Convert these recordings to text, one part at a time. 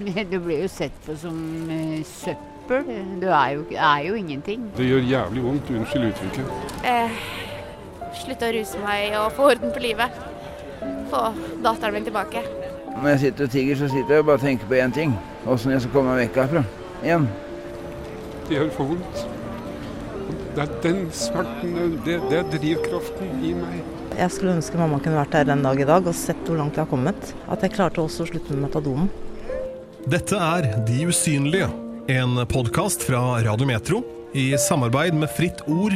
Du blir jo sett på som eh, søppel. Du er jo, er jo ingenting. Det gjør jævlig vondt, unnskyld uttrykket. Eh, slutte å ruse meg og få orden på livet. Få datteren min tilbake. Når jeg sitter og tigger, så sitter jeg og bare tenker på én ting. Åssen jeg skal komme meg vekk herfra. Igjen. Det gjør for vondt. Det er den smerten, det, det er drivkraften i meg. Jeg skulle ønske mamma kunne vært her den dag i dag og sett hvor langt jeg har kommet. At jeg klarte også å slutte med metadonen. Dette er De usynlige, en podkast fra Radiometro i samarbeid med Fritt Ord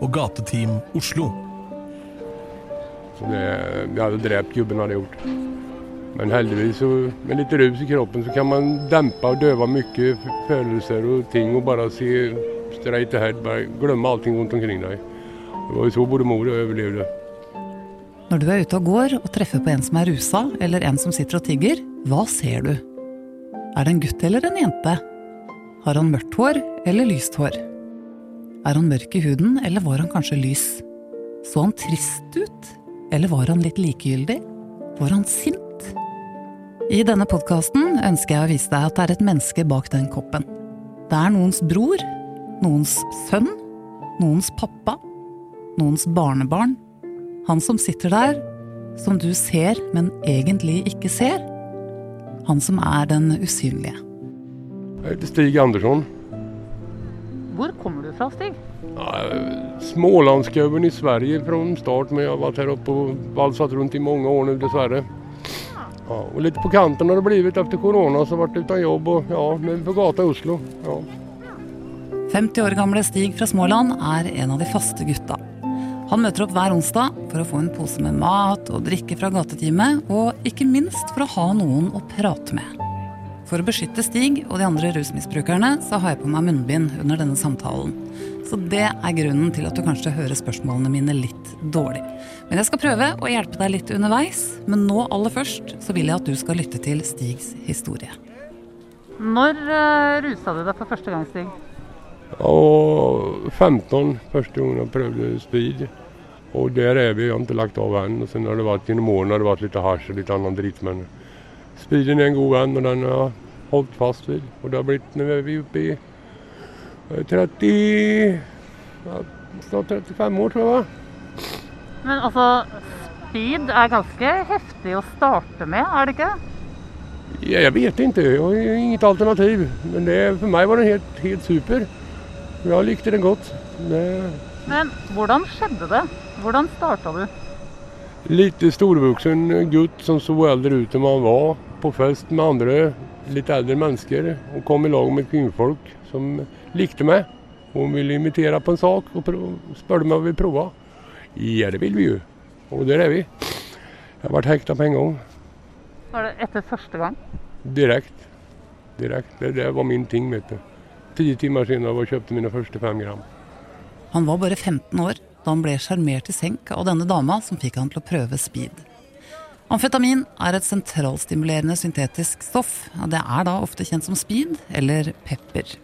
og Gateteam Oslo. Det, jeg hadde drept gubben, hadde jeg gjort. Men heldigvis, så, med litt rus i kroppen, så kan man dempe og døve mye følelser og ting og bare si straight ahead. Bare glemme allting rundt omkring deg. Det var jo så både mor og overlevde. Når du er ute og går og treffer på en som er rusa, eller en som sitter og tigger, hva ser du? Er det en gutt eller en jente? Har han mørkt hår eller lyst hår? Er han mørk i huden, eller var han kanskje lys? Så han trist ut, eller var han litt likegyldig? Var han sint? I denne podkasten ønsker jeg å vise deg at det er et menneske bak den koppen. Det er noens bror, noens sønn, noens pappa, noens barnebarn. Han som sitter der, som du ser, men egentlig ikke ser. Han som er den usynlige. Jeg heter Stig Andersson. Hvor kommer du fra, Stig? Ja, Smålandsgubben i Sverige fra start, men jeg har vært her oppe og valset rundt i mange år nå, dessverre. Ja, og litt på kanten har det blitt etter korona, så ble det uten jobb og ja, men på gata i Oslo. Ja. 50 år gamle Stig fra Småland er en av de faste gutta. Han møter opp hver onsdag for å få en pose med mat og drikke fra gateteamet, og ikke minst for å ha noen å prate med. For å beskytte Stig og de andre rusmisbrukerne, så har jeg på meg munnbind under denne samtalen. Så det er grunnen til at du kanskje hører spørsmålene mine litt dårlig. Men jeg skal prøve å hjelpe deg litt underveis, men nå aller først så vil jeg at du skal lytte til Stigs historie. Når uh, rusa du deg for første gang, Stig? Og 15 første gangen jeg prøvde speed. Og der er vi, lagt av og så har det vært gjennom årene har det vært litt hasj og litt annen dritt. Men speeden er en god venn, og den har jeg holdt fast ved. Og det har blitt, nå er vi oppe i 30 ja, Snart 35 år, tror jeg. Men altså, speed er ganske heftig å starte med, er det ikke? Ja, jeg vet ikke, har inget alternativ. Men det, for meg var den helt, helt super. Jeg likte den godt. Det... Men hvordan skjedde det? Hvordan starta du? Litt storvoksen gutt som så eldre ut enn han var, på fest med andre litt eldre mennesker. Og kom i lag med kvinnfolk som likte meg. Hun ville invitere på en sak og spørre meg om jeg ville prøve. Ja, det vil vi jo. Og der er vi. Jeg har vært hekta på en gang. Var det etter første gang? Direkte. Direkt. Det, det var min ting. vet du. Ti timer siden jeg kjøpte mine første fem gram. Han var bare 15 år da han ble sjarmert i senk av denne dama som fikk han til å prøve speed. Amfetamin er et sentralstimulerende syntetisk stoff. Det er da ofte kjent som speed eller pepper.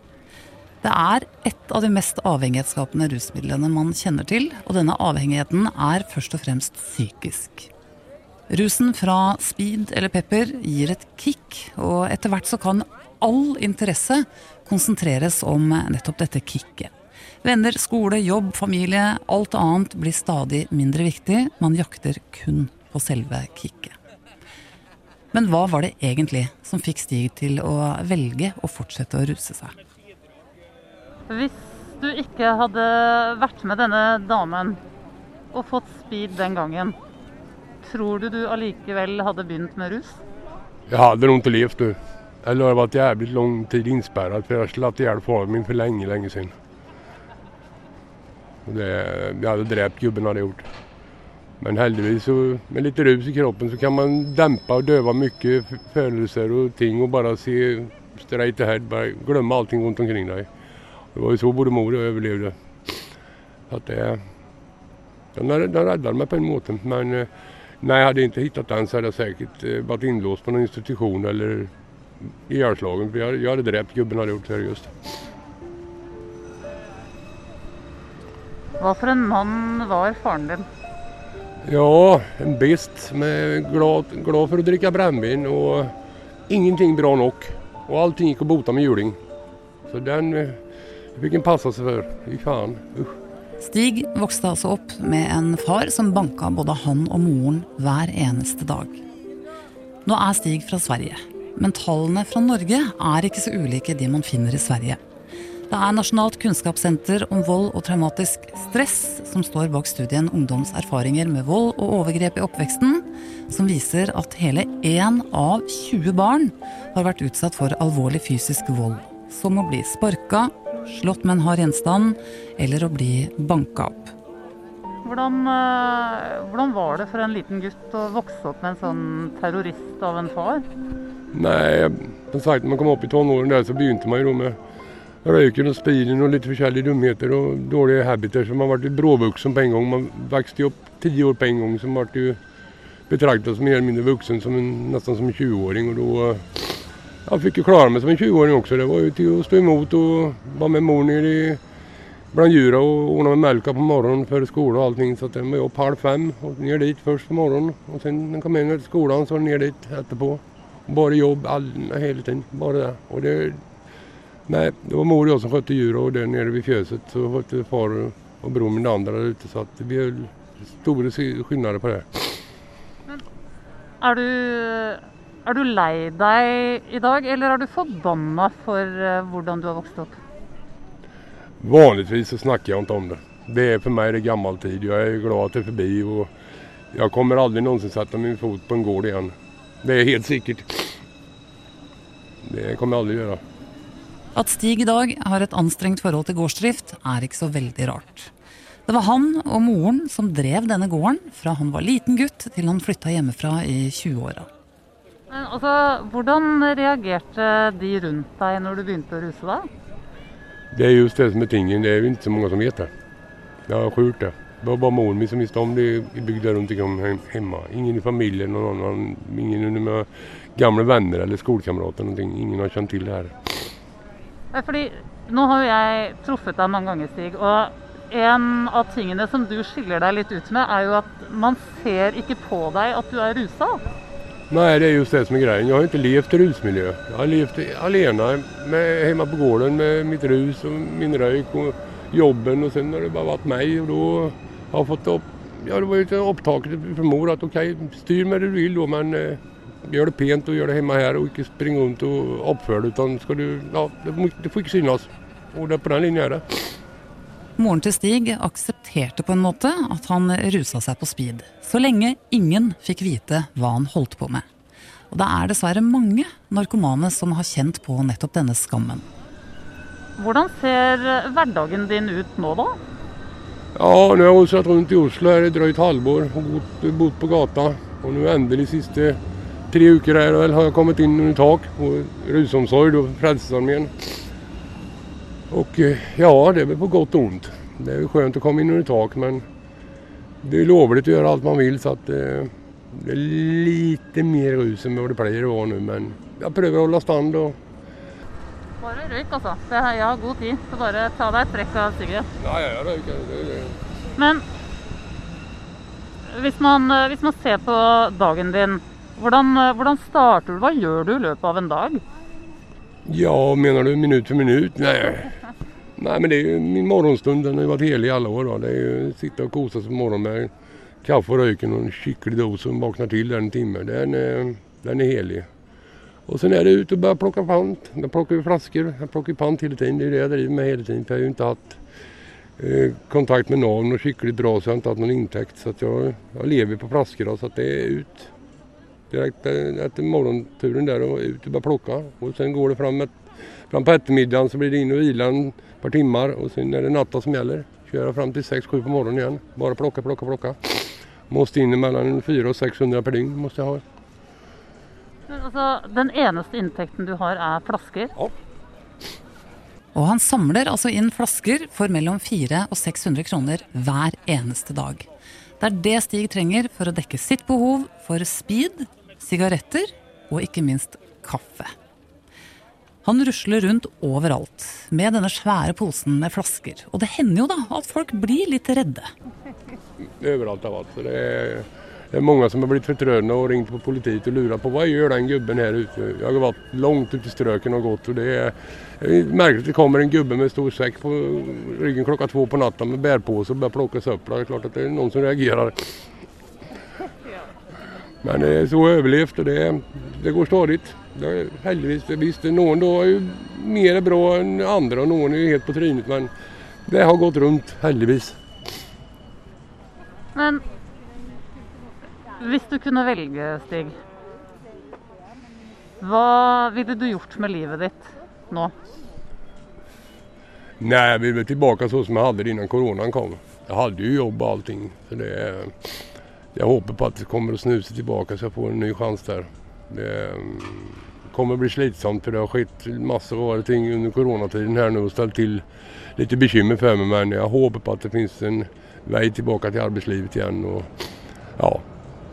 Det er et av de mest avhengighetsskapende rusmidlene man kjenner til, og denne avhengigheten er først og fremst psykisk. Rusen fra speed eller pepper gir et kick, og etter hvert så kan all interesse konsentreres om nettopp dette kicket. Venner, skole, jobb, familie, alt annet blir stadig mindre viktig. Man jakter kun på selve kicket. Men hva var det egentlig som fikk Stig til å velge å fortsette å ruse seg? Hvis du ikke hadde vært med denne damen og fått speed den gangen, tror du du allikevel hadde begynt med rus? Jeg hadde nok ikke levd, du. Eller har vært jævlig lang tid innsperret, for jeg har slått i hjel faren min for lenge, lenge siden. Det, jeg hadde drept gubben, hadde gjort. Men heldigvis, så, med litt rus i kroppen, så kan man dempe og døve mye følelser og ting og bare si straight ahead. Bare glemme allting rundt omkring deg. Det var jo så både mor og overlevde. At det, den, den reddet meg på en måte. Men nei, hadde jeg ikke hittat den, så hadde jeg sikkert vært innlåst på noen institusjon eller ihjälslagen. For jeg, hadde drept gubben, hadde jeg gjort seriøst. Hva for en mann var faren din? Ja, en best. Med glad, glad for å drikke brennevin og ingenting bra nok. Og allting gikk å bote med juling. Så den eh, fikk en passe seg for. Fy faen. Usch. Stig vokste altså opp med en far som banka både han og moren hver eneste dag. Nå er Stig fra Sverige, men tallene fra Norge er ikke så ulike de man finner i Sverige. Det er Nasjonalt kunnskapssenter om vold og traumatisk stress som står bak studien Ungdoms erfaringer med vold og overgrep i oppveksten, som viser at hele én av 20 barn har vært utsatt for alvorlig fysisk vold. Som å bli sparka, slått med en hard gjenstand eller å bli banka opp. Hvordan, eh, hvordan var det for en liten gutt å vokse opp med en sånn terrorist av en far? Nei, som sagt, når man kom opp i tolvårene der, så begynte man jo med røyken og speeden og litt forskjellige dumheter og dårlige habiter. Så man ble bråvoksen på en gang. Man vokste jo opp ti år på en gang, så man ble betraktet som mer eller mindre voksen, som en, nesten som en 20-åring. Og da jeg fikk jo klare meg som en 20-åring også. Det var jo til å stå imot og være med mor ned i blant dyra og ordne med melka på morgenen før skole og allting. Så den var opp halv fem og ned dit først på morgenen. Og når jeg kom inn til skolen, så ned dit etterpå. Bare jobb all, hele tiden. Bare det. Og det Nei, det var mor og jeg som skjøtte dyra, og der nede ved fjøset så skjøtte far og broren min det andre der ute. Så at det blir store forskjeller på det. Er du, er du lei deg i dag, eller er du forbanna for eh, hvordan du har vokst opp? Vanligvis så snakker jeg ikke om det. Det er for meg det gammel tid. Jeg er glad at det er forbi. og Jeg kommer aldri noensinne sette min fot på en gård igjen. Det er helt sikkert. Det kommer jeg aldri gjøre. At Stig i dag har et anstrengt forhold til gårdsdrift, er ikke så veldig rart. Det var han og moren som drev denne gården fra han var liten gutt til han flytta hjemmefra i 20-åra. Altså, hvordan reagerte de rundt deg når du begynte å ruse deg? Det er just det som er tingen. Det er jo ikke så mange som vet det. Det er skjult det. Det var bare moren min som visste om det i bygda rundt omkring hjemme. Ingen i familien, noen, annen, ingen under med gamle venner eller skolekamerater. Ingen har kjent til det her. Fordi nå har jo jeg truffet deg mange ganger, Stig. Og en av tingene som du skiller deg litt ut med, er jo at man ser ikke på deg at du er rusa. Nei, det er just det som er greien. Jeg har ikke levd rusmiljø. Jeg har levd alene med, hjemme på gården med mitt rus og min røyk og jobben. Og så har det bare vært meg. Og da har jeg fått opp ja, det var jo opptaket fra mor at OK, styr med det du vil, men eh, gjør det pent og gjør det hjemme her. Og ikke springe rundt og oppføre det. Skal du, ja, det, må, det får ikke synes. Og det er på den linja er det. Moren til Stig aksepterte på en måte at han rusa seg på speed, så lenge ingen fikk vite hva han holdt på med. Og det er dessverre mange narkomane som har kjent på nettopp denne skammen. Hvordan ser hverdagen din ut nå, da? Ja, nå har jeg ruslet rundt i Oslo her i drøyt halvår og bodd på gata. Og nå endelig siste tre uker her vel, har jeg kommet inn under tak på rusomsorg og Frelsesarmeen. Och eh, ja, det är väl på gott och ont. Det är ju skönt att komma in under tak men det är lovligt att göra allt man vill så att eh, det är lite mer rus än vad det pleier å være nå. Men jeg prøver å holde stand og Bare røyk, altså. Er, jeg har god tid. Så bare ta deg et trekk av. Ja, ja, jeg røyker. Det, det. Men hvis man, eh, hvis man ser på dagen din, hvordan, eh, hvordan starter du? Hva gjør du i løpet av en dag? Ja, mener du minutt for minutt? Nei. Nei, men det er jo min morgenstund. Den har vært helig i alle år. Da. Det er jo sitte og kose seg på morgenen med kaffe og røyken og en skikkelig dos som våkner til den timen. Den, er- den er helig. Og så er det ut og bare plukke pant. Da plukker flasker. Jeg plukker pant hele tiden. Det er det jeg driver med hele tiden. For jeg har jo ikke hatt eh, kontakt med noen og skikkelig bra, så jeg har ikke hatt noen inntekt. Så jeg, jeg lever på flasker. Så det er ut. Direkte etter morgenturen der og ut og bare plukke. Og så går det fram, et, fram på ettermiddagen så blir det inn og hvile et par timer. Og så er det natta som gjelder. Kjøre fram til 6-7 på morgenen igjen. Bare plukke, plukke, plukke. Måste inn mellom 400 og 600 per dygn. måste jeg ha. Men, altså, den eneste inntekten du har, er flasker. Og han samler altså inn flasker for mellom 400 og 600 kroner hver eneste dag. Det er det Stig trenger for å dekke sitt behov for speed, sigaretter og ikke minst kaffe. Han rusler rundt overalt med denne svære posen med flasker. Og det hender jo da at folk blir litt redde. Overalt av alt. For det, er, Det er mange som har blitt fortrødne og ringt på politiet og lurer på hva gjør den gubben her ute. Jeg har vært langt ute i strøken og gått, og det er jeg merker at det kommer en gubbe med stor sekk på ryggen klokka to på natta med bærpose og bare plukker søpla. Det er klart at det er noen som reagerer. Men det er så overlevd, og det, det går stadig. Det er heldigvis visst, Noen da er jo mer bra enn andre, og noen er jo helt på trynet. Men det har gått rundt, heldigvis. Men hvis du kunne velge, Stig, hva ville du gjort med livet ditt nå? Nei, jeg vil tilbake sånn som jeg hadde det innan koronaen kom. Jeg hadde jo jobb og allting. Så det, jeg håper på at det kommer å snuse tilbake så jeg får en ny sjanse der. Det kommer å bli slitsomt for det har skjedd masse rare ting under koronatiden her nå og stilt til litt bekymmer for meg. Men jeg håper på at det finnes en vei tilbake til arbeidslivet igjen. Og, ja,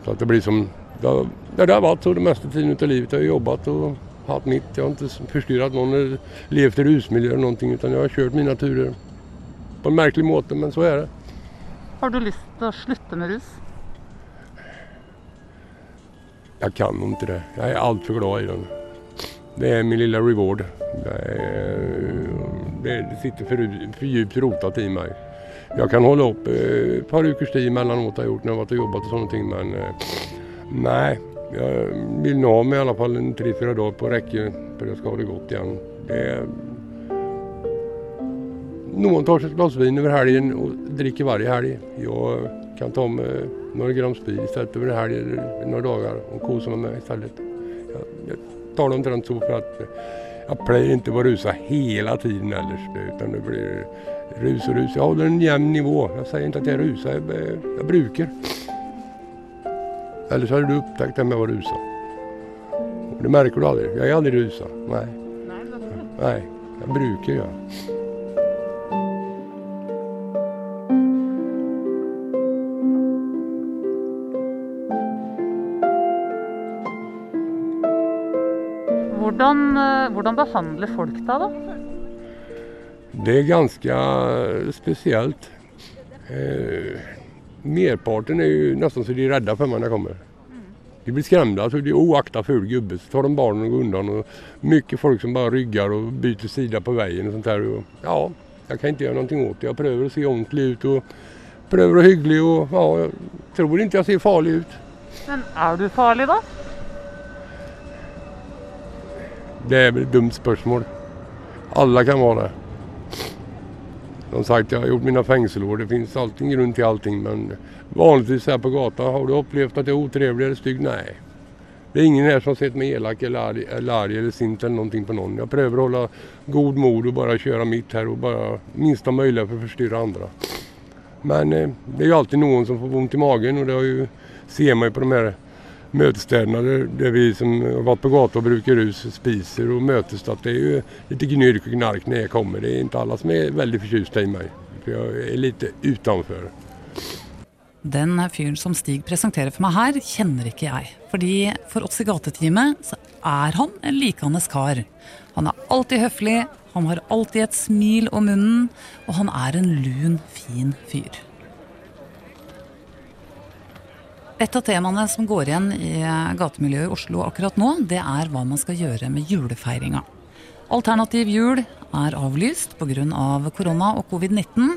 så at det blir som det har, vært så det meste tiden av livet. Jeg har jobbet og hatt mitt. Jeg har ikke forstyrret noen eller levd i rusmiljø eller noe, utan jeg har kjørt mine turer på en merkelig måte, men så er det. Har du lyst til å slutte med rus? Jeg kan ikke det. Jeg er altfor glad i den. Det er min lille reward. Det, er, det, sitter for, for djupt rotet i meg. Jeg kan holde opp eh, par ukers tid emellanåt har jag gjort når jeg har och og och sådana ting, men eh, nei. Jeg vil nå ha meg i alle fall en tre, fyra dagar på rekke for jeg skal ha det godt igjen. Det noen tar seg et glass vin over helgen og drikker hver helg. Jeg kan ta med noen gram sprit i stedet over en helg eller noen dager og kose meg med i stedet. Jeg, jeg tar det omtrent så for at jeg pleier ikke å rusa hele tiden ellers. Utan det blir rus og rus. Jeg holder en jevn nivå. Jeg sier ikke at jeg er rusa, jeg, jeg bruker. Ellers hadde du oppdaget om jeg var rusa. Det merker du aldri. Jeg er aldri rusa. Nei. Nei, jeg bruker, ja. Hvordan, eh, hvordan behandler folk deg, da? Det er ganske spesielt. Eh, merparten er jo nesten så de er redde for meg når jeg kommer. De blir skremte. Altså, de er oakta ful gubbe, så tar de barna og går. Og mye folk som bare rygger og bytter side på veien. og sånt her. Og, ja, jeg kan ikke gjøre noe åt det. Jeg prøver å se ordentlig ut prøver å være hyggelig. og ja, Jeg tror ikke jeg ser farlig ut. Men er du farlig, da? Det er et dumt spørsmål. Alle kan være det. Som sagt, jeg har gjort mine fängelseår. Det finnes alltid grunn til allting. Men vanligvis här på gatan, har du upplevt at jag er otrevlig eller stygg? Nei. Det er ingen her som har sett meg elak eller arg eller, eller sint eller någonting på någon. Jeg prøver å holde god mod og bare köra mitt her og bare minst möjliga for å forstyrre andre. Men eh, det er jo alltid noen som får vondt i magen, og det har ju, ser man jo på de her der, der, vi som har vært på gata og bruker rus, spiser og møtes. At det er jo litt gnyrk og knark når jeg kommer. Det er ikke alle som er veldig fortjust i meg. For jeg er litt utenfor. Den fyren som Stig presenterer for meg her, kjenner ikke jeg. Fordi for oss i Gateteamet så er han en likandes kar. Han er alltid høflig, han har alltid et smil om munnen, og han er en lun, fin fyr. Et av temaene som går igjen i gatemiljøet i Oslo akkurat nå, det er hva man skal gjøre med julefeiringa. Alternativ jul er avlyst pga. Av korona og covid-19.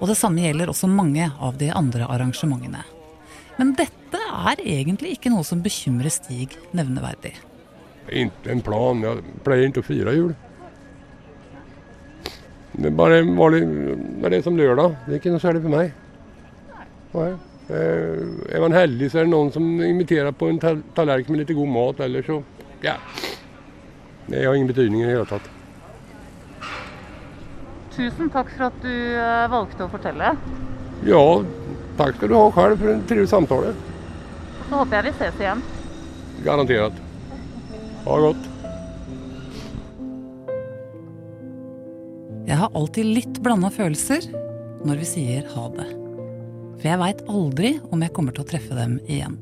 Og det samme gjelder også mange av de andre arrangementene. Men dette er egentlig ikke noe som bekymrer Stig nevneverdig. Ikke en plan. Jeg pleier ikke å fire jul. Det er bare vanlig, det er som lørdag. Det er ikke noe særlig for meg. Nei. Er man heldig, så er det noen som inviterer på en tallerken med litt god mat. Eller så ja. Det har ingen betydning i det hele tatt. Tusen takk for at du eh, valgte å fortelle. Ja, takk skal du ha selv for en trivelig samtale. Så håper jeg vi ses igjen. Garantert. Ha det godt. Jeg har alltid litt blanda følelser når vi sier ha det. For jeg veit aldri om jeg kommer til å treffe dem igjen.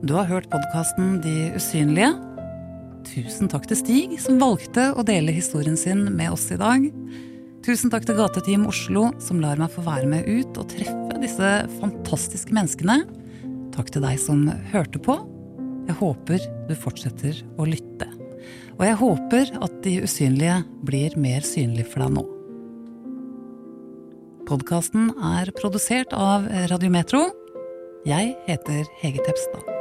Du har hørt podkasten De usynlige. Tusen takk til Stig, som valgte å dele historien sin med oss i dag. Tusen takk til Gateteam Oslo, som lar meg få være med ut og treffe disse fantastiske menneskene. Takk til deg som hørte på. Jeg håper du fortsetter å lytte. Og jeg håper at de usynlige blir mer synlige for deg nå. Podkasten er produsert av Radiometro. Jeg heter Hege Tepstad.